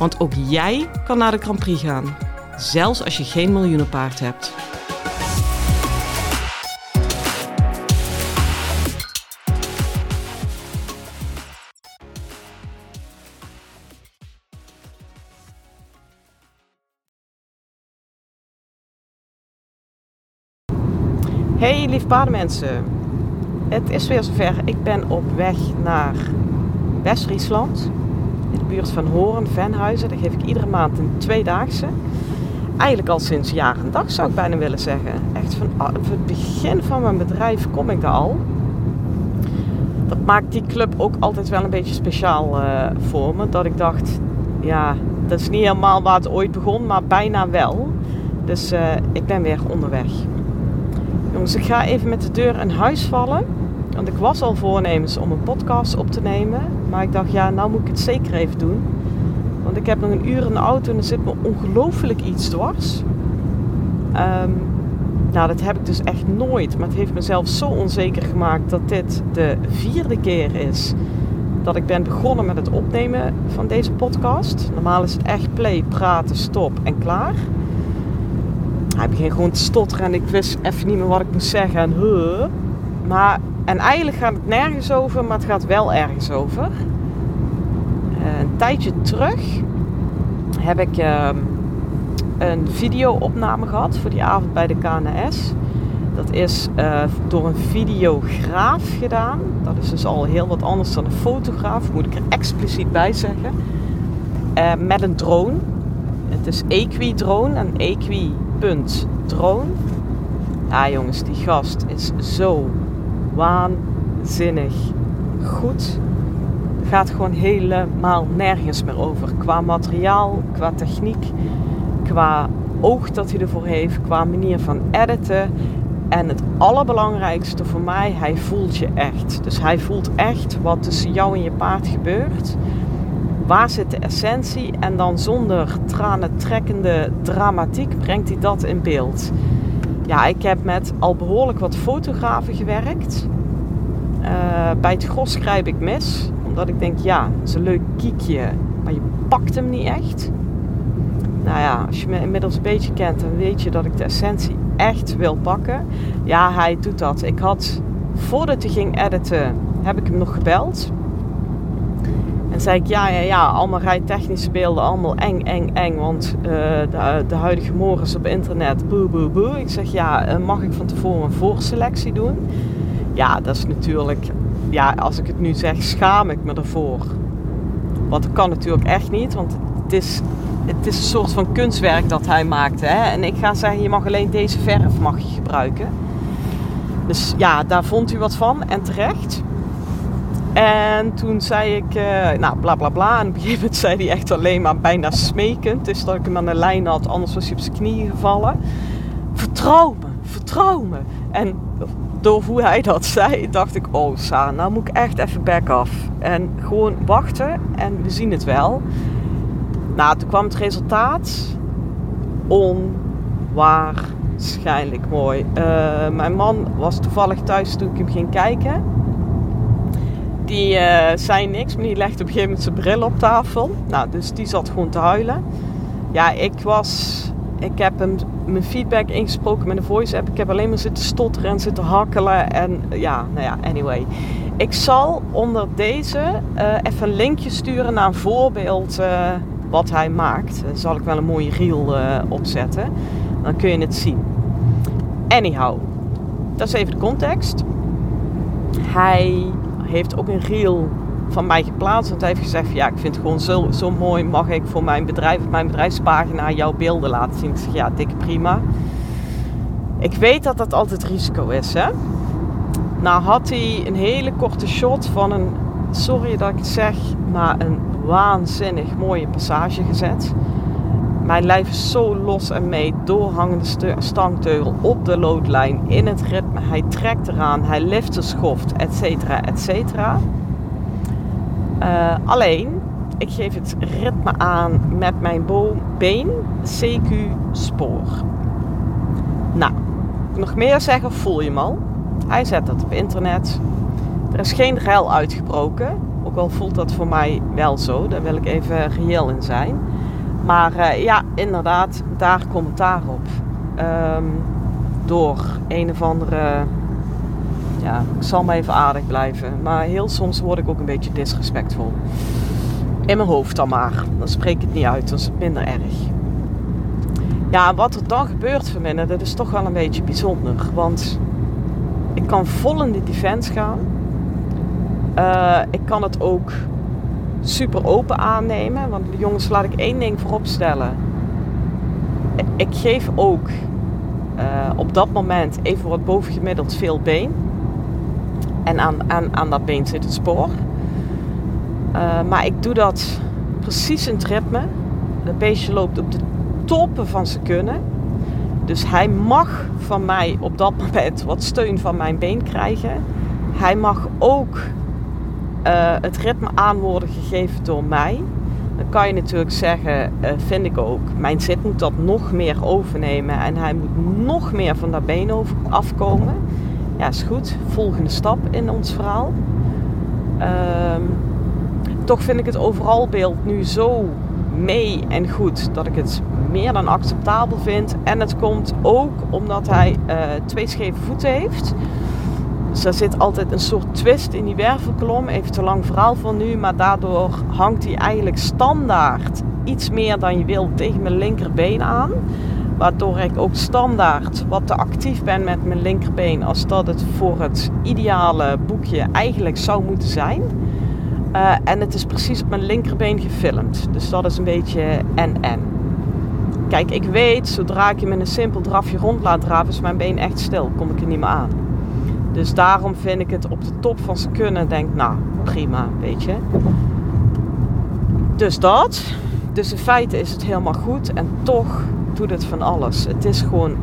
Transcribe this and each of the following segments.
Want ook jij kan naar de Grand Prix gaan, zelfs als je geen miljoenenpaard hebt. Hey lief paardenmensen, het is weer zover. Ik ben op weg naar West-Friesland, in de buurt van Hoorn, Venhuizen. Daar geef ik iedere maand een tweedaagse. Eigenlijk al sinds jaar en dag zou ik bijna willen zeggen. Echt van het begin van mijn bedrijf kom ik daar al. Dat maakt die club ook altijd wel een beetje speciaal uh, voor me. Dat ik dacht, ja, dat is niet helemaal waar het ooit begon, maar bijna wel. Dus uh, ik ben weer onderweg. Jongens, ik ga even met de deur in huis vallen. Want ik was al voornemens om een podcast op te nemen. Maar ik dacht, ja, nou moet ik het zeker even doen. Want ik heb nog een uur in de auto en er zit me ongelooflijk iets dwars. Um, nou, dat heb ik dus echt nooit. Maar het heeft mezelf zo onzeker gemaakt dat dit de vierde keer is dat ik ben begonnen met het opnemen van deze podcast. Normaal is het echt play, praten, stop en klaar. Hij begint gewoon te stotteren en ik wist even niet meer wat ik moest zeggen. En, huh. maar, en eigenlijk gaat het nergens over, maar het gaat wel ergens over. Uh, een tijdje terug heb ik uh, een video-opname gehad voor die avond bij de KNS. Dat is uh, door een videograaf gedaan. Dat is dus al heel wat anders dan een fotograaf, moet ik er expliciet bij zeggen. Uh, met een drone. Het is Equi-drone en Equi drone. Ja jongens, die gast is zo waanzinnig goed. Gaat gewoon helemaal nergens meer over. Qua materiaal, qua techniek, qua oog dat hij ervoor heeft, qua manier van editen. En het allerbelangrijkste voor mij, hij voelt je echt. Dus hij voelt echt wat tussen jou en je paard gebeurt waar zit de essentie? En dan zonder tranentrekkende dramatiek brengt hij dat in beeld. Ja, ik heb met al behoorlijk wat fotografen gewerkt. Uh, bij het gros schrijf ik mis. Omdat ik denk, ja, het is een leuk kiekje. Maar je pakt hem niet echt. Nou ja, als je me inmiddels een beetje kent, dan weet je dat ik de essentie echt wil pakken. Ja, hij doet dat. Ik had, voordat hij ging editen, heb ik hem nog gebeld. Zei ik, ja, ja, ja, allemaal rijtechnische beelden, allemaal eng, eng, eng. Want uh, de, de, huidige morgens op internet, boe, boe, boe. Ik zeg, ja, uh, mag ik van tevoren een voorselectie doen? Ja, dat is natuurlijk, ja, als ik het nu zeg, schaam ik me ervoor. Want dat kan natuurlijk echt niet, want het is, het is een soort van kunstwerk dat hij maakte. Hè? En ik ga zeggen, je mag alleen deze verf mag je gebruiken. Dus ja, daar vond u wat van en terecht. En toen zei ik, uh, nou bla bla bla. En op een gegeven moment zei hij echt alleen maar bijna smekend. Dus dat ik hem aan de lijn had, anders was hij op zijn knieën gevallen. Vertrouw me, vertrouw me. En door hoe hij dat zei, dacht ik, oh Sa, nou moet ik echt even back af. En gewoon wachten en we zien het wel. Nou, toen kwam het resultaat. Onwaarschijnlijk mooi. Uh, mijn man was toevallig thuis toen ik hem ging kijken. Die uh, zei niks, maar die legde op een gegeven moment zijn bril op tafel. Nou, dus die zat gewoon te huilen. Ja, ik was... Ik heb hem mijn feedback ingesproken met een voice app. Ik heb alleen maar zitten stotteren en zitten hakkelen. En ja, nou ja, anyway. Ik zal onder deze uh, even een linkje sturen naar een voorbeeld uh, wat hij maakt. Dan zal ik wel een mooie reel opzetten. Dan kun je het zien. Anyhow, dat is even de context. Hij heeft ook een reel van mij geplaatst. Want hij heeft gezegd: Ja, ik vind het gewoon zo, zo mooi. Mag ik voor mijn bedrijf, op mijn bedrijfspagina, jouw beelden laten zien? Ik zeg: Ja, dikke prima. Ik weet dat dat altijd risico is. Hè? Nou had hij een hele korte shot van een sorry dat ik het zeg, maar een waanzinnig mooie passage gezet. Mijn lijf is zo los en mee, doorhangende stangteugel op de loodlijn, in het ritme. Hij trekt eraan, hij lift de schoft, et cetera, et cetera. Uh, alleen, ik geef het ritme aan met mijn been CQ spoor. Nou, nog meer zeggen, voel je hem al. Hij zet dat op internet. Er is geen rel uitgebroken. Ook al voelt dat voor mij wel zo. Daar wil ik even reëel in zijn. Maar uh, ja, inderdaad, daar commentaar op. Um, door een of andere. Ja, ik zal maar even aardig blijven. Maar heel soms word ik ook een beetje disrespectvol. In mijn hoofd dan maar. Dan spreek ik het niet uit, dan is het minder erg. Ja, wat er dan gebeurt vanmiddag, dat is toch wel een beetje bijzonder. Want ik kan vol in die defense gaan. Uh, ik kan het ook super open aannemen. Want jongens, laat ik één ding voorop stellen. Ik geef ook uh, op dat moment even wat bovengemiddeld veel been. En aan, aan, aan dat been zit het spoor. Uh, maar ik doe dat precies in het ritme. Dat beestje loopt op de toppen van zijn kunnen. Dus hij mag van mij op dat moment wat steun van mijn been krijgen. Hij mag ook het ritme aan worden gegeven door mij. Dan kan je natuurlijk zeggen, uh, vind ik ook, mijn zit moet dat nog meer overnemen en hij moet nog meer van dat been afkomen. Ja, is goed. Volgende stap in ons verhaal. Uh, toch vind ik het overal beeld nu zo mee en goed dat ik het meer dan acceptabel vind. En het komt ook omdat hij uh, twee scheve voeten heeft. Dus er zit altijd een soort twist in die wervelkolom. Even te lang verhaal van nu, maar daardoor hangt hij eigenlijk standaard iets meer dan je wilt tegen mijn linkerbeen aan. Waardoor ik ook standaard wat te actief ben met mijn linkerbeen als dat het voor het ideale boekje eigenlijk zou moeten zijn. Uh, en het is precies op mijn linkerbeen gefilmd. Dus dat is een beetje en-en. Kijk, ik weet, zodra ik je met een simpel drafje rond laat draven, is mijn been echt stil. Kom ik er niet meer aan. Dus daarom vind ik het op de top van zijn kunnen. Denk, nou, prima, weet je. Dus dat. Dus in feite is het helemaal goed. En toch doet het van alles. Het is gewoon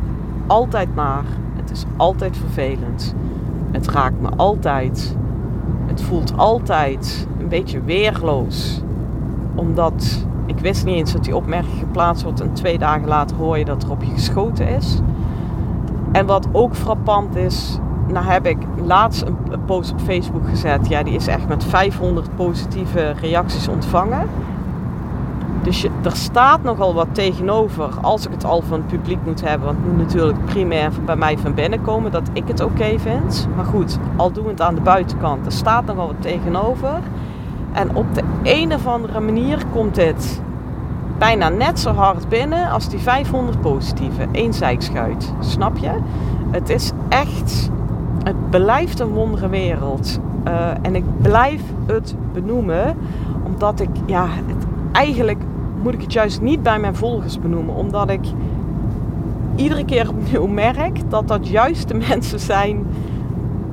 altijd naar. Het is altijd vervelend. Het raakt me altijd. Het voelt altijd een beetje weerloos. Omdat ik wist niet eens dat die opmerking geplaatst wordt. En twee dagen later hoor je dat er op je geschoten is. En wat ook frappant is, nou heb ik laatst een, post op Facebook gezet. Ja, die is echt met 500 positieve reacties ontvangen. Dus er staat nogal wat tegenover als ik het al van het publiek moet hebben. Want moet natuurlijk primair bij mij van binnen komen dat ik het oké vind. Maar goed, al doen het aan de buitenkant. Er staat nogal wat tegenover. En op de een of andere manier komt dit bijna net zo hard binnen als die 500 positieve. Eén zijkschuit. Snap je? Het is echt het blijft een wondere wereld. Uh, en ik blijf het benoemen, omdat ik, ja, het, eigenlijk moet ik het juist niet bij mijn volgers benoemen, omdat ik iedere keer opnieuw merk dat dat juist de mensen zijn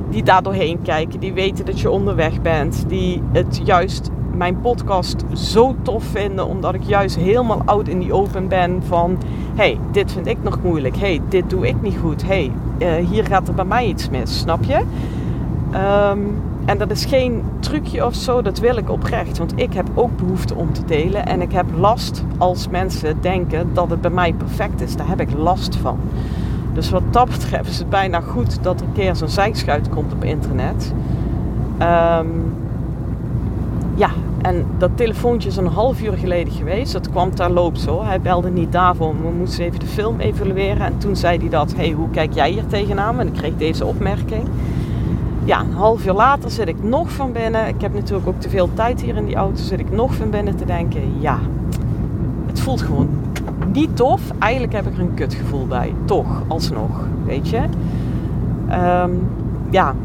die daar doorheen kijken, die weten dat je onderweg bent, die het juist mijn podcast zo tof vinden, omdat ik juist helemaal oud in die open ben van, hey, dit vind ik nog moeilijk, hey, dit doe ik niet goed, hey, uh, hier gaat er bij mij iets mis, snap je? Um, en dat is geen trucje of zo, dat wil ik oprecht. Want ik heb ook behoefte om te delen. En ik heb last als mensen denken dat het bij mij perfect is. Daar heb ik last van. Dus wat dat betreft is het bijna goed dat er een keer zo'n zijkschuit komt op internet. Um, en dat telefoontje is een half uur geleden geweest. Dat kwam daar loopt zo. Hij belde niet daarvoor. We moesten even de film evalueren. En toen zei hij dat. hey, hoe kijk jij hier tegenaan? En ik kreeg deze opmerking. Ja, een half uur later zit ik nog van binnen. Ik heb natuurlijk ook te veel tijd hier in die auto. Zit ik nog van binnen te denken. Ja, het voelt gewoon niet tof. Eigenlijk heb ik er een kutgevoel bij. Toch, alsnog. Weet je. Um, ja,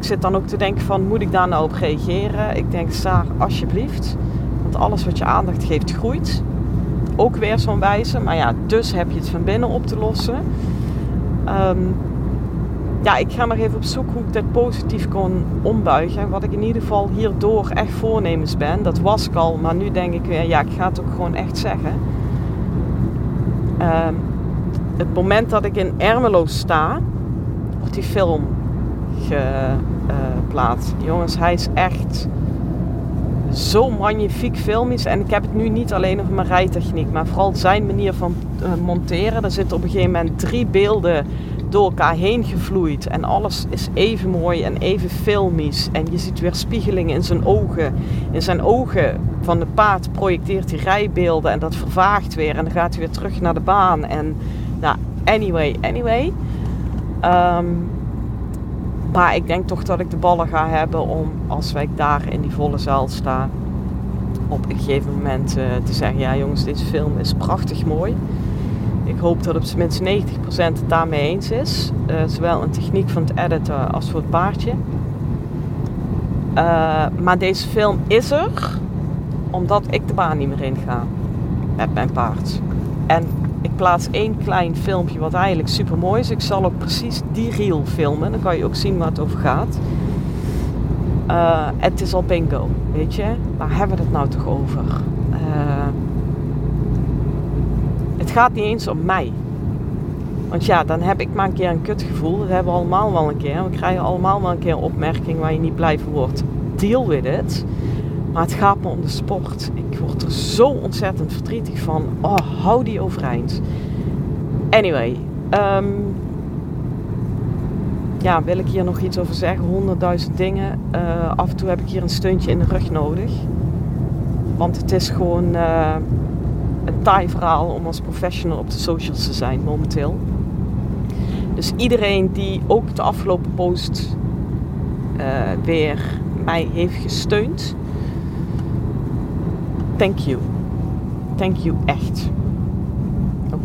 ik zit dan ook te denken van, moet ik daar nou op reageren? Ik denk, Saar, alsjeblieft. Want alles wat je aandacht geeft, groeit. Ook weer zo'n wijze. Maar ja, dus heb je het van binnen op te lossen. Um, ja, ik ga nog even op zoek hoe ik dat positief kon ombuigen. Wat ik in ieder geval hierdoor echt voornemens ben. Dat was ik al, maar nu denk ik weer, ja, ik ga het ook gewoon echt zeggen. Ehm, het moment dat ik in Ermelo sta, wordt die film geplaatst. Jongens, hij is echt zo magnifiek filmisch. En ik heb het nu niet alleen over mijn rijtechniek, maar vooral zijn manier van uh, monteren. Er zitten op een gegeven moment drie beelden door elkaar heen gevloeid. En alles is even mooi en even filmisch. En je ziet weer spiegelingen in zijn ogen. In zijn ogen van de paard projecteert hij rijbeelden en dat vervaagt weer. En dan gaat hij weer terug naar de baan. En nou, anyway, anyway. Ehm, maar ik denk toch dat ik de ballen ga hebben om, als wij daar in die volle zaal staan, op een gegeven moment uh, te zeggen: Ja, jongens, deze film is prachtig mooi. Ik hoop dat op zijn minst 90% het daarmee eens is. Uh, zowel een techniek van het editen als voor het paardje. Uh, maar deze film is er omdat ik de baan niet meer in ga met mijn paard. En plaats één klein filmpje wat eigenlijk super mooi is. Ik zal ook precies die reel filmen. Dan kan je ook zien waar het over gaat. Uh, het is al bingo, weet je. Waar hebben we het nou toch over? Uh, het gaat niet eens om mij. Want ja, dan heb ik maar een keer een kutgevoel. Dat hebben we allemaal wel een keer. We krijgen allemaal wel een keer een opmerking waar je niet blij van wordt. Deal with it. Maar het gaat me om de sport. Ik word er zo ontzettend verdrietig van. Oh, hou die overeind. Anyway. Um, ja, wil ik hier nog iets over zeggen? Honderdduizend dingen. Uh, af en toe heb ik hier een steuntje in de rug nodig. Want het is gewoon uh, een taai verhaal om als professional op de socials te zijn momenteel. Dus iedereen die ook de afgelopen post uh, weer mij heeft gesteund thank you. Thank you echt.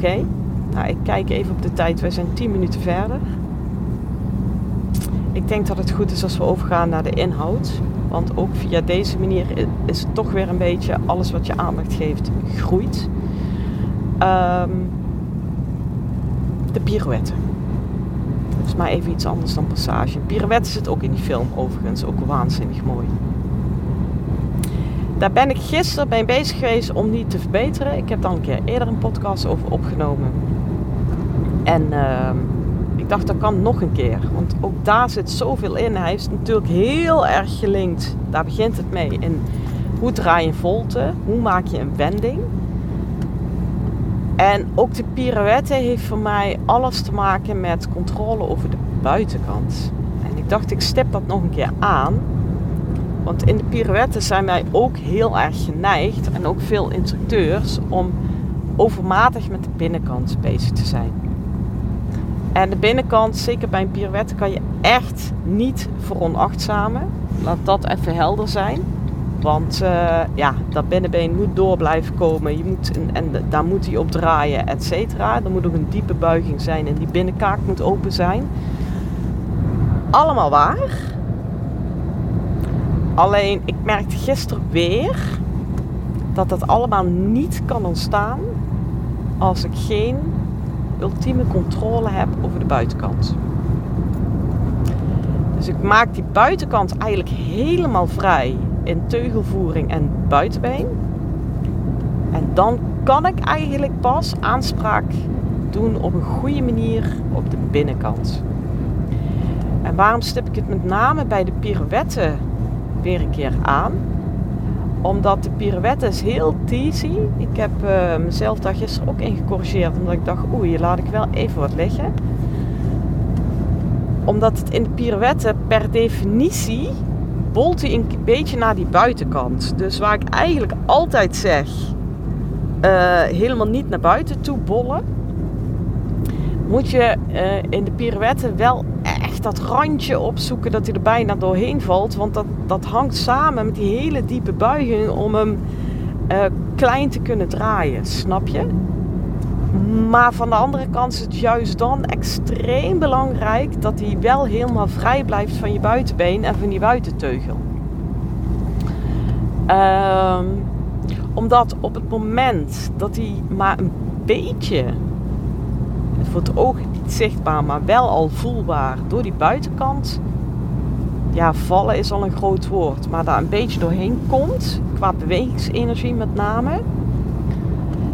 Oké? Nou, ik kijk even op de tijd. Wij zijn 10 minuten verder. Ik denk dat het goed is als we overgaan naar de inhoud. Want ook via deze manier is het toch weer een beetje alles wat je aandacht geeft groeit. Um, de pirouette. Dat is maar even iets anders dan passage. Pirouette zit ook in die film overigens. Ook waanzinnig mooi. Daar ben ik gisteren bij bezig geweest om die te verbeteren. Ik heb dan een keer eerder een podcast over opgenomen. En uh, ik dacht, dat kan nog een keer. Want ook daar zit zoveel in. Hij is natuurlijk heel erg gelinkt. Daar begint het mee. In hoe draai je een volte? Hoe maak je een wending? En ook de pirouette heeft voor mij alles te maken met controle over de buitenkant. En ik dacht, ik stip dat nog een keer aan. Want in de pirouetten zijn wij ook heel erg geneigd, en ook veel instructeurs, om overmatig met de binnenkant bezig te zijn. En de binnenkant, zeker bij een pirouette, kan je echt niet veronachtzamen. Laat dat even helder zijn. Want uh, ja, dat binnenbeen moet door blijven komen. Je moet, en, en daar moet hij op draaien, et cetera. Er moet ook een diepe buiging zijn en die binnenkaak moet open zijn. Allemaal waar. Alleen ik merkte gisteren weer dat dat allemaal niet kan ontstaan als ik geen ultieme controle heb over de buitenkant. Dus ik maak die buitenkant eigenlijk helemaal vrij in teugelvoering en buitenbeen. En dan kan ik eigenlijk pas aanspraak doen op een goede manier op de binnenkant. En waarom stip ik het met name bij de pirouetten weer een keer aan. Omdat de pirouette is heel teasy. Ik heb uh, mezelf daar gisteren ook in gecorrigeerd. Omdat ik dacht, oeh, hier laat ik wel even wat liggen. Omdat het in de pirouette per definitie bolt hij een beetje naar die buitenkant. Dus waar ik eigenlijk altijd zeg, uh, helemaal niet naar buiten toe bollen. Moet je uh, in de pirouette wel dat randje opzoeken dat hij er bijna doorheen valt. Want dat, dat hangt samen met die hele diepe buiging om hem uh, klein te kunnen draaien. Snap je? Maar van de andere kant is het juist dan extreem belangrijk dat hij wel helemaal vrij blijft van je buitenbeen en van die buitenteugel. Um, omdat op het moment dat hij maar een beetje voor het oog zichtbaar, maar wel al voelbaar door die buitenkant. Ja, vallen is al een groot woord, maar daar een beetje doorheen komt, qua bewegingsenergie met name.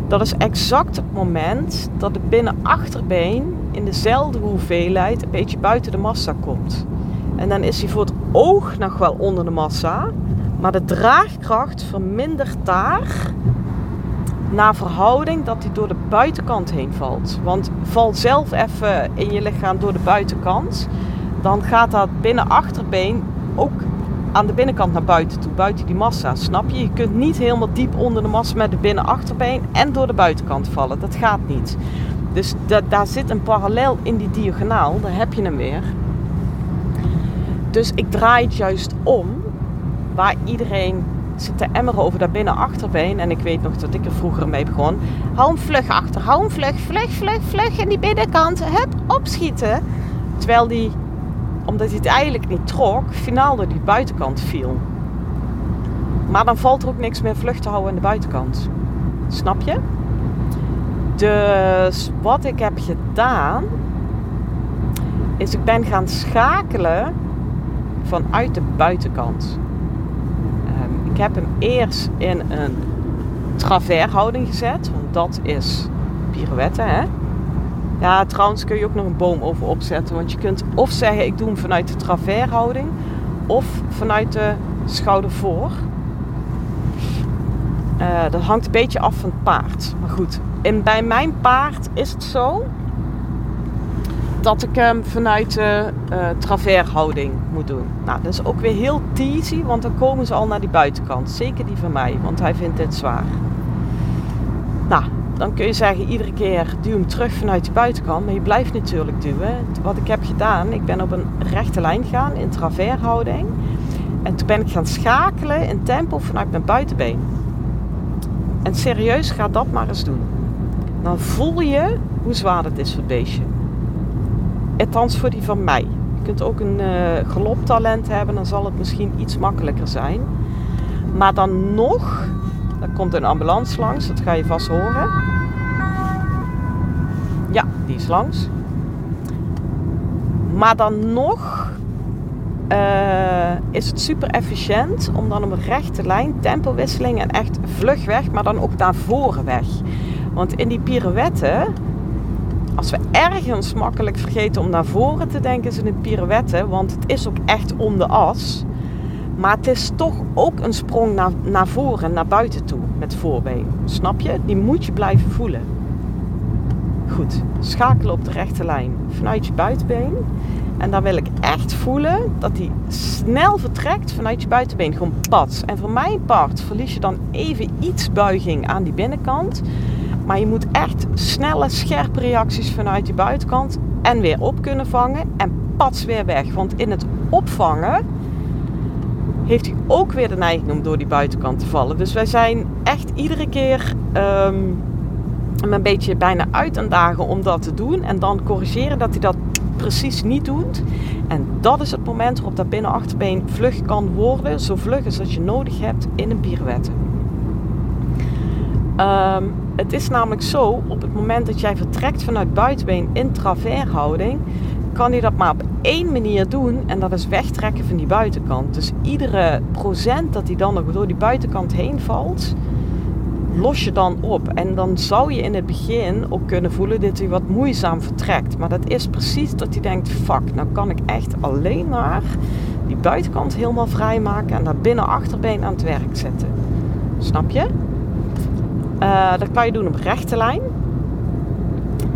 Dat is exact het moment dat het binnenachterbeen in dezelfde hoeveelheid een beetje buiten de massa komt. En dan is hij voor het oog nog wel onder de massa, maar de draagkracht vermindert daar naar verhouding dat hij door de buitenkant heen valt. Want val zelf even in je lichaam door de buitenkant, dan gaat dat binnenachterbeen ook aan de binnenkant naar buiten toe, buiten die massa. Snap je? Je kunt niet helemaal diep onder de massa met de binnenachterbeen en door de buitenkant vallen. Dat gaat niet. Dus daar zit een parallel in die diagonaal, daar heb je hem weer. Dus ik draai het juist om, waar iedereen zit te emmeren over dat binnenachterbeen. En ik weet nog dat ik er vroeger mee begon. Hou hem vlug achter, hou hem vlug, vlug, vlug, vlug. in die binnenkant, hup, opschieten. Terwijl die, omdat hij het eigenlijk niet trok, finaal door die buitenkant viel. Maar dan valt er ook niks meer vlug te houden aan de buitenkant. Snap je? Dus wat ik heb gedaan, is ik ben gaan schakelen vanuit de buitenkant. Ik heb hem eerst in een travershouding gezet, want dat is pirouette, hè? Ja, trouwens kun je ook nog een boom over opzetten, want je kunt of zeggen ik doe hem vanuit de travershouding of vanuit de schouder voor. Uh, dat hangt een beetje af van het paard. Maar goed, en bij mijn paard is het zo dat ik hem vanuit de uh, travershouding moet doen. Nou, dat is ook weer heel teasy, want dan komen ze al naar die buitenkant. Zeker die van mij, want hij vindt dit zwaar. Nou, dan kun je zeggen iedere keer duw hem terug vanuit de buitenkant, maar je blijft natuurlijk duwen. Wat ik heb gedaan, ik ben op een rechte lijn gegaan in travershouding. En toen ben ik gaan schakelen in tempo vanuit mijn buitenbeen. En serieus, ga dat maar eens doen. Dan voel je hoe zwaar het is voor het beestje. Althans voor die van mij. Je kunt ook een uh, galoptalent hebben, dan zal het misschien iets makkelijker zijn. Maar dan nog, dan komt een ambulance langs, dat ga je vast horen. Ja, die is langs. Maar dan nog uh, is het super efficiënt om dan op rechte lijn, tempowisseling en echt vlug weg, maar dan ook naar voren weg. Want in die pirouette, als we ergens makkelijk vergeten om naar voren te denken, is het een pirouette, want het is ook echt om de as. Maar het is toch ook een sprong naar, naar voren, naar buiten toe met voorbeen. Snap je? Die moet je blijven voelen. Goed, schakelen op de rechte lijn vanuit je buitenbeen. En dan wil ik echt voelen dat hij snel vertrekt vanuit je buitenbeen. Gewoon pad. En voor mijn part verlies je dan even iets buiging aan die binnenkant. Maar je moet echt snelle, scherpe reacties vanuit je buitenkant en weer op kunnen vangen. En pats weer weg. Want in het opvangen heeft hij ook weer de neiging om door die buitenkant te vallen. Dus wij zijn echt iedere keer um, een beetje bijna uit aan dagen om dat te doen. En dan corrigeren dat hij dat precies niet doet. En dat is het moment waarop dat binnenachterbeen vlug kan worden. Zo vlug als dat je nodig hebt in een pirouette. Um, het is namelijk zo, op het moment dat jij vertrekt vanuit buitenbeen in travershouding, kan hij dat maar op één manier doen en dat is wegtrekken van die buitenkant. Dus iedere procent dat hij dan nog door die buitenkant heen valt, los je dan op. En dan zou je in het begin ook kunnen voelen dat hij wat moeizaam vertrekt. Maar dat is precies dat hij denkt, fuck, nou kan ik echt alleen maar die buitenkant helemaal vrijmaken en daar binnen achterbeen aan het werk zetten. Snap je? Uh, dat kan je doen op rechte lijn.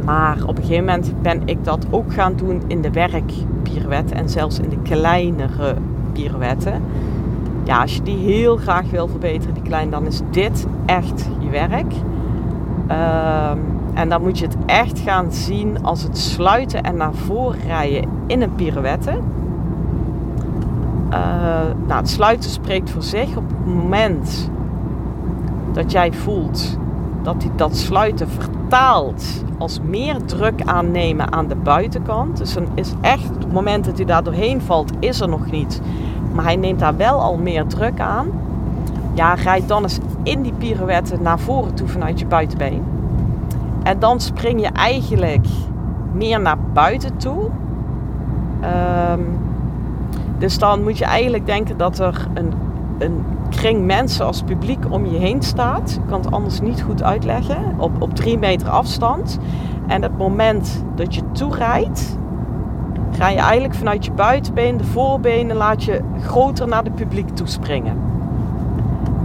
Maar op een gegeven moment ben ik dat ook gaan doen in de werkpirouetten en zelfs in de kleinere pirouetten. Ja, als je die heel graag wil verbeteren, die klein, dan is dit echt je werk. Uh, en dan moet je het echt gaan zien als het sluiten en naar voren rijden in een pirouette. Uh, nou, het sluiten spreekt voor zich. Op het moment dat jij voelt dat hij dat sluiten vertaalt als meer druk aannemen aan de buitenkant. Dus dan is echt het moment dat hij daar doorheen valt, is er nog niet. Maar hij neemt daar wel al meer druk aan. Ja, rijd dan eens in die pirouette naar voren toe vanuit je buitenbeen. En dan spring je eigenlijk meer naar buiten toe. Ehm, dus dan moet je eigenlijk denken dat er een, een kring mensen als publiek om je heen staat. Kan het anders niet goed uitleggen. Op, op drie meter afstand. En het moment dat je toerijdt, ga je eigenlijk vanuit je buitenbeen, de voorbenen, laat je groter naar het publiek toespringen.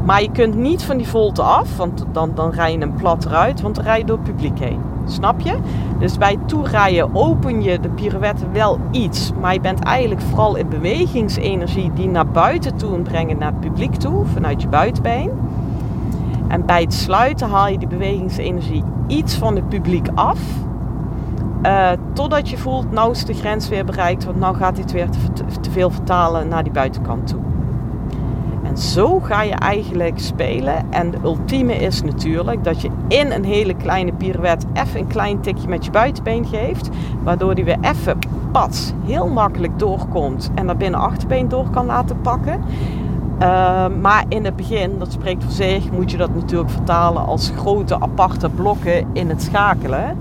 Maar je kunt niet van die volte af, want dan, dan rij je een plat eruit, want dan rij je door het publiek heen. Snap je? Dus bij toerijden open je de pirouette wel iets, maar je bent eigenlijk vooral in bewegingsenergie die naar buiten toe en brengen naar het publiek toe, vanuit je buitenbeen. En bij het sluiten haal je die bewegingsenergie iets van het publiek af. Uh, totdat je voelt, nou is de grens weer bereikt, want nou gaat dit weer te veel vertalen naar die buitenkant toe. En zo ga je eigenlijk spelen. En de ultieme is natuurlijk dat je in een hele kleine pirouette even een klein tikje met je buitenbeen geeft. Waardoor die weer even pats heel makkelijk doorkomt en naar binnen achterbeen door kan laten pakken. Uh, maar in het begin, dat spreekt voor zich, moet je dat natuurlijk vertalen als grote aparte blokken in het schakelen.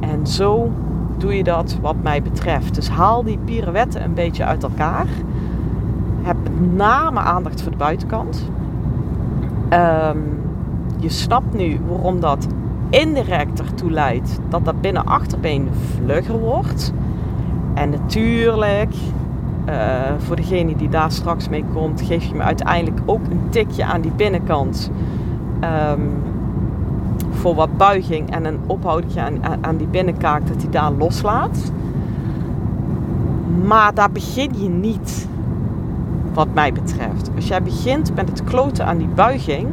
En zo doe je dat wat mij betreft. Dus haal die pirouetten een beetje uit elkaar heb met name aandacht voor de buitenkant. Um, je snapt nu waarom dat indirect ertoe leidt dat dat binnen achterbeen vlugger wordt. En natuurlijk, uh, voor degene die daar straks mee komt, geef je me uiteindelijk ook een tikje aan die binnenkant. Um, voor wat buiging en een ophoudje aan, aan die binnenkaak dat hij daar loslaat. Maar daar begin je niet wat mij betreft. Als jij begint met het kloten aan die buiging,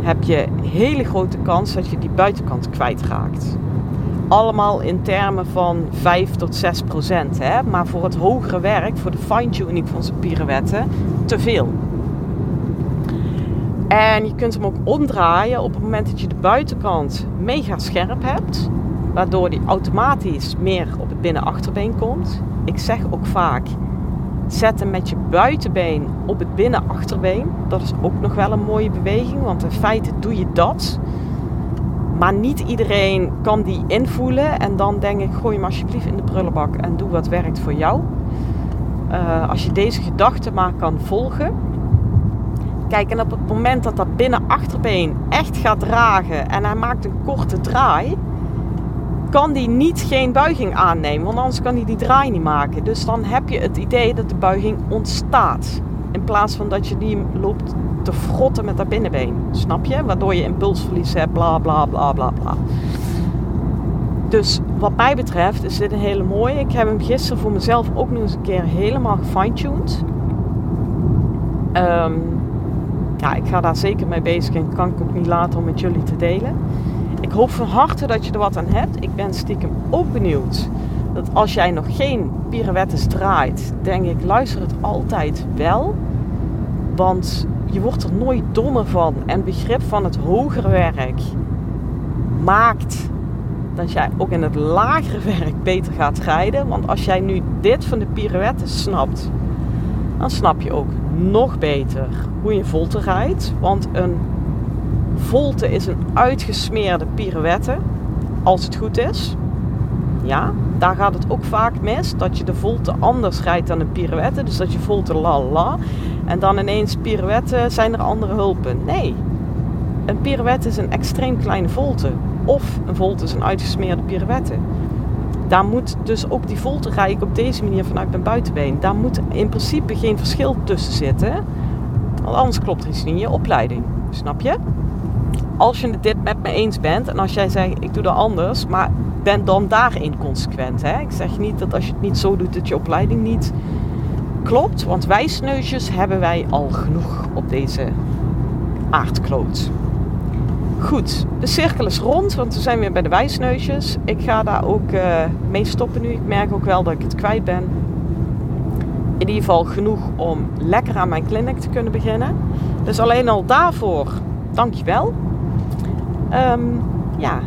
heb je hele grote kans dat je die buitenkant kwijtraakt. Allemaal in termen van 5 tot 6 procent. Hè? Maar voor het hogere werk, voor de fine-tuning van zijn pirouetten, te veel. En je kunt hem ook omdraaien op het moment dat je de buitenkant mega scherp hebt. Waardoor die automatisch meer op het binnen-achterbeen komt. Ik zeg ook vaak, zetten met je buitenbeen op het binnenachterbeen. Dat is ook nog wel een mooie beweging, want in feite doe je dat. Maar niet iedereen kan die invoelen. En dan denk ik, gooi hem alsjeblieft in de prullenbak en doe wat werkt voor jou. Uh, als je deze gedachte maar kan volgen. Kijk, en op het moment dat dat binnenachterbeen echt gaat dragen en hij maakt een korte draai, kan die niet geen buiging aannemen, want anders kan hij die draai niet maken. Dus dan heb je het idee dat de buiging ontstaat. In plaats van dat je die loopt te frotten met dat binnenbeen. Snap je? Waardoor je impulsverlies hebt, bla bla bla bla bla. Dus wat mij betreft is dit een hele mooie. Ik heb hem gisteren voor mezelf ook nog eens een keer helemaal gefine-tuned. Um, ja, ik ga daar zeker mee bezig en kan ik ook niet laten om met jullie te delen. Ik hoop van harte dat je er wat aan hebt. Ik ben stiekem ook benieuwd dat als jij nog geen pirouettes draait, denk ik, luister het altijd wel. Want je wordt er nooit dommer van. En begrip van het hogere werk maakt dat jij ook in het lagere werk beter gaat rijden. Want als jij nu dit van de pirouettes snapt, dan snap je ook nog beter hoe je volte rijdt. Want een volte is een uitgesmeerde pirouette, als het goed is. Ja, daar gaat het ook vaak mis. Dat je de volte anders rijdt dan een pirouette. Dus dat je volte la la. En dan ineens pirouette zijn er andere hulpen. Nee, een pirouette is een extreem kleine volte. Of een volte is een uitgesmeerde pirouette. Daar moet dus ook die volte rij ik op deze manier vanuit mijn buitenbeen. Daar moet in principe geen verschil tussen zitten. Want anders klopt er iets niet in je opleiding. Snap je? Als je dit met me eens bent en als jij zegt ik doe dat anders, maar ben dan daarin consequent. Hè? Ik zeg niet dat als je het niet zo doet dat je opleiding niet klopt, want wijsneusjes hebben wij al genoeg op deze aardkloot. Goed, de cirkel is rond, want we zijn weer bij de wijsneusjes. Ik ga daar ook uh, mee stoppen nu. Ik merk ook wel dat ik het kwijt ben. In ieder geval genoeg om lekker aan mijn clinic te kunnen beginnen. Dus alleen al daarvoor, dankjewel. Ehm, ja,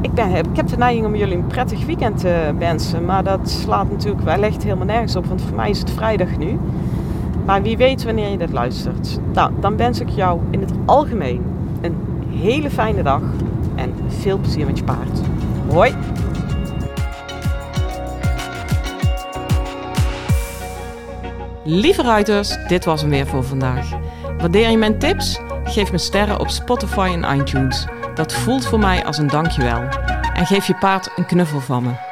ik, ben, ik heb de neiging om jullie een prettig weekend te wensen. Maar dat slaat natuurlijk wel echt helemaal nergens op. Want voor mij is het vrijdag nu. Maar wie weet wanneer je dit luistert. Nou, dan wens ik jou in het algemeen een hele fijne dag. En veel plezier met je paard. Hoi! Lieve ruiters, dit was hem weer voor vandaag. Waardeer je mijn tips? Geef me sterren op Spotify en iTunes. Dat voelt voor mij als een dankjewel. En geef je paard een knuffel van me.